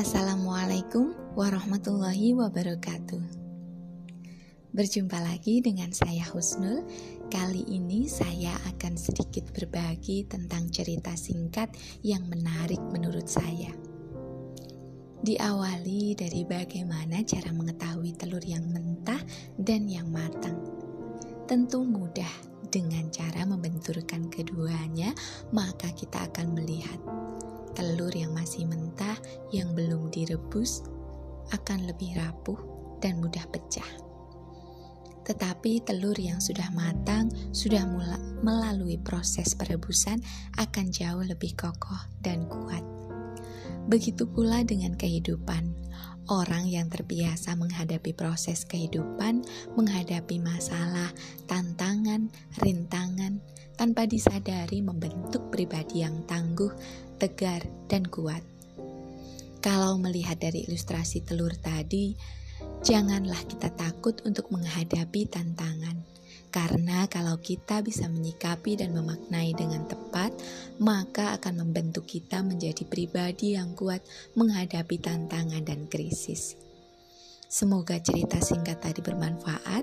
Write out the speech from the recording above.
Assalamualaikum warahmatullahi wabarakatuh. Berjumpa lagi dengan saya Husnul. Kali ini saya akan sedikit berbagi tentang cerita singkat yang menarik menurut saya. Diawali dari bagaimana cara mengetahui telur yang mentah dan yang matang. Tentu mudah dengan cara membenturkan keduanya, maka kita akan melihat telur yang masih mentah yang belum direbus akan lebih rapuh dan mudah pecah. Tetapi telur yang sudah matang, sudah melalui proses perebusan akan jauh lebih kokoh dan kuat. Begitu pula dengan kehidupan. Orang yang terbiasa menghadapi proses kehidupan, menghadapi masalah, tantangan, rintangan, tanpa disadari membentuk pribadi yang tangguh, tegar, dan kuat. Kalau melihat dari ilustrasi telur tadi, janganlah kita takut untuk menghadapi tantangan. Karena kalau kita bisa menyikapi dan memaknai dengan tepat, maka akan membentuk kita menjadi pribadi yang kuat menghadapi tantangan dan krisis. Semoga cerita singkat tadi bermanfaat.